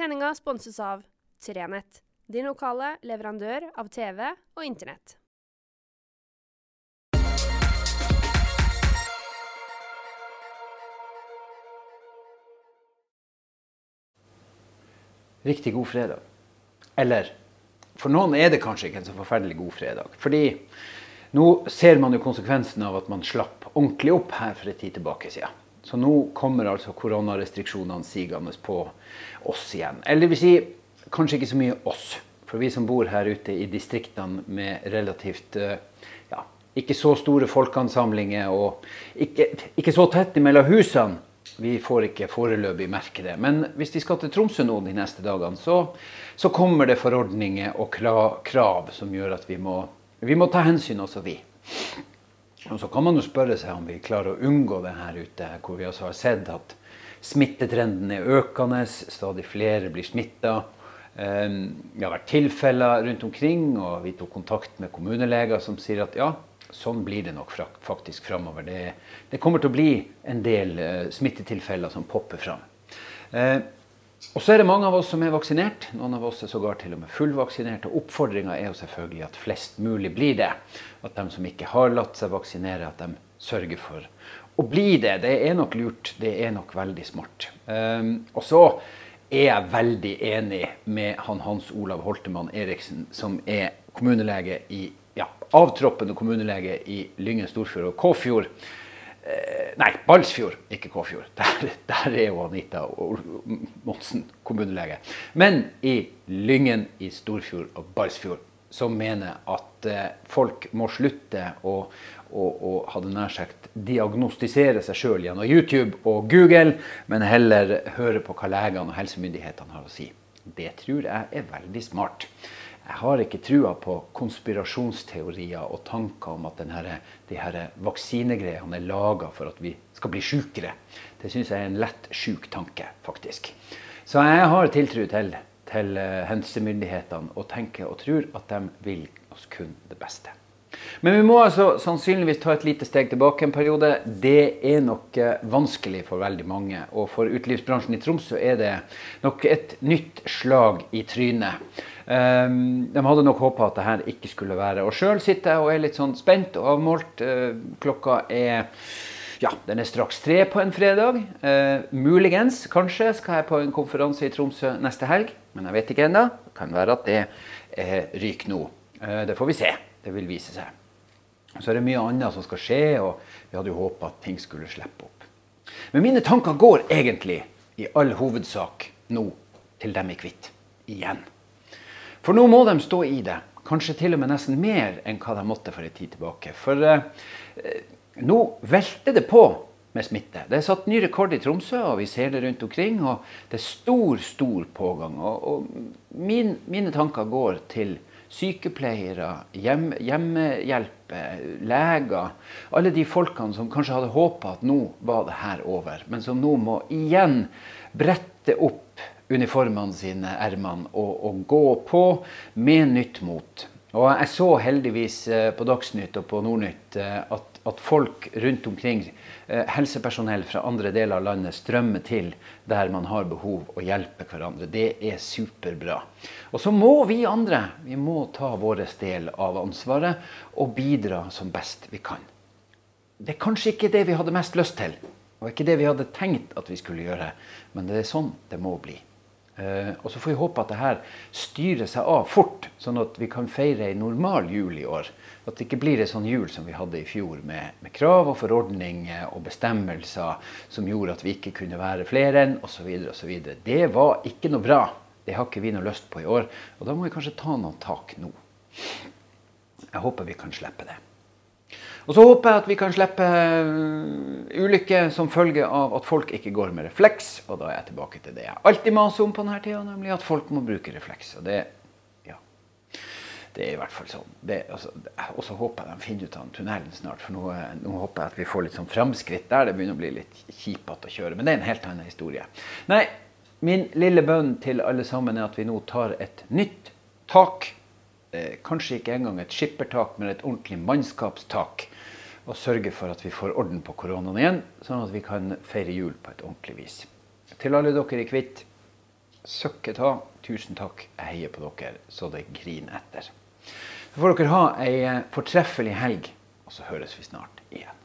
Sendinga sponses av Trenett, din lokale leverandør av TV og Internett. Riktig god fredag. Eller for noen er det kanskje ikke en så forferdelig god fredag. Fordi nå ser man jo konsekvensen av at man slapp ordentlig opp her for en tid tilbake siden. Så nå kommer altså koronarestriksjonene sigende på oss igjen. Eller det vil si, kanskje ikke så mye oss. For vi som bor her ute i distriktene med relativt eh, ja, ikke så store folkeansamlinger og ikke, ikke så tett mellom husene, vi får ikke foreløpig merke det. Men hvis vi skal til Tromsø nå de neste dagene, så, så kommer det forordninger og krav som gjør at vi må, vi må ta hensyn også, vi. Og Så kan man jo spørre seg om vi klarer å unngå det her ute, hvor vi altså har sett at smittetrenden er økende, stadig flere blir smitta. Ehm, det har vært tilfeller rundt omkring, og vi tok kontakt med kommuneleger som sier at ja, sånn blir det nok faktisk framover. Det, det, kommer til å bli en del uh, smittetilfeller som popper fram. Og så er det mange av oss som er vaksinert. Noen av oss er sågar til og med fullvaksinert. Og oppfordringa er jo selvfølgelig at flest mulig blir det. At de som ikke har latt seg vaksinere, at de sørger for å bli det. Det er nok lurt. Det er nok veldig smart. Um, og så er jeg veldig enig med han Hans Olav Holtemann Eriksen, som er kommunelege i ja, avtroppende kommunelege i Lyngen Storfjord og Kåfjord. Eh, nei, Balsfjord, ikke Kåfjord. Der, der, er jo Anita Monsen kommunelege. Men i Lyngen, i Storfjord og Balsfjord, som mener at eh, folk må slutte å, å, å hadde nær sagt, diagnostisere seg sjøl gjennom YouTube og Google, men heller høre på hva legene og helsemyndighetene har å si. Det tror jeg er veldig smart. Jeg har ikke trua på konspirasjonsteorier og tanker om at denne, de her vaksinegreiene er laga for at vi skal bli sjukere. Det syns jeg er en lett sjuk tanke, faktisk. Så jeg har tiltro til, til eh, helsemyndighetene og tenker og tror at de vil oss kun det beste. Men vi må altså sannsynligvis ta et lite steg tilbake en periode. Det er nok eh, vanskelig for veldig mange. Og for utelivsbransjen i Tromsø er det nok et nytt slag i trynet. Um, de hadde nok håpa at det her ikke skulle være. Og sjøl sitter jeg og er litt sånn spent og avmålt. Uh, klokka er ja, den er straks tre på en fredag. Uh, muligens, kanskje, skal jeg på en konferanse i Tromsø neste helg. Men jeg vet ikke ennå. Kan være at det uh, ryker nå. Det får vi se. Det vil vise seg. Så er det mye annet som skal skje, og vi hadde jo håpa at ting skulle slippe opp. Men mine tanker går egentlig i all hovedsak nå til dem i hvitt. Igjen. For nå må de stå i det. Kanskje til og med nesten mer enn hva de måtte for en tid tilbake. For eh, nå velter det på med smitte. Det er satt ny rekord i Tromsø, og vi ser det rundt omkring. og Det er stor, stor pågang. Og, og min, mine tanker går til sykepleiere, hjem, hjemmehjelp, leger. Alle de folkene som kanskje hadde håpa at nå var det her over, men som nå må igjen brette opp uniformene sine, ermene, og, og, gå på med nytt mot. Og jeg så heldigvis eh, på Dagsnytt og på Nordnytt eh, at, at folk rundt omkring, eh, helsepersonell fra andre deler av landet, strømmer til der man har behov og hjelper hverandre. Det er superbra. Og så må vi andre vi må ta vår del av ansvaret og bidra som best vi kan. Det er kanskje ikke det vi hadde mest lyst til, og ikke det vi hadde tenkt at vi skulle gjøre, men det er sånn det må bli. Uh, og så får vi håpe at det her styrer seg av fort, sånn at vi kan feire en normal jul i år. At det ikke blir en sånn jul som vi hadde i fjor, med, med, krav og forordninger og bestemmelser som gjorde at vi ikke kunne være flere enn osv. osv. Det var ikke noe bra. Det har ikke vi noe lyst på i år. Og da må vi kanskje ta noen tak nå. Jeg håper vi kan slippe det. Og så håper jeg at vi kan slippe eh, ulykker som følge av at folk ikke går med refleks. Og da er jeg tilbake til det jeg alltid maser om på denne tida, nemlig at folk må bruke refleks. Og det, ja, det er i hvert fall sånn. Altså, og så håper jeg de finner ut av tunnelen snart. For nå, nå, håper jeg at vi får litt sånn framskritt der. Det begynner å bli litt kjipete å kjøre. Men det er en helt annen historie. Nei, min lille bønn til alle sammen er at vi nå tar et nytt tak eh, kanskje ikke engang et skippertak, men et ordentlig mannskapstak. Og sørge for at vi får orden på koronaen igjen, sånn at vi kan feire jul på et ordentlig vis. Til alle dere i Kvitt, søkket ta. Tusen takk. Jeg heier på dere så det griner etter. Så får dere ha ei fortreffelig helg, og så høres vi snart igjen.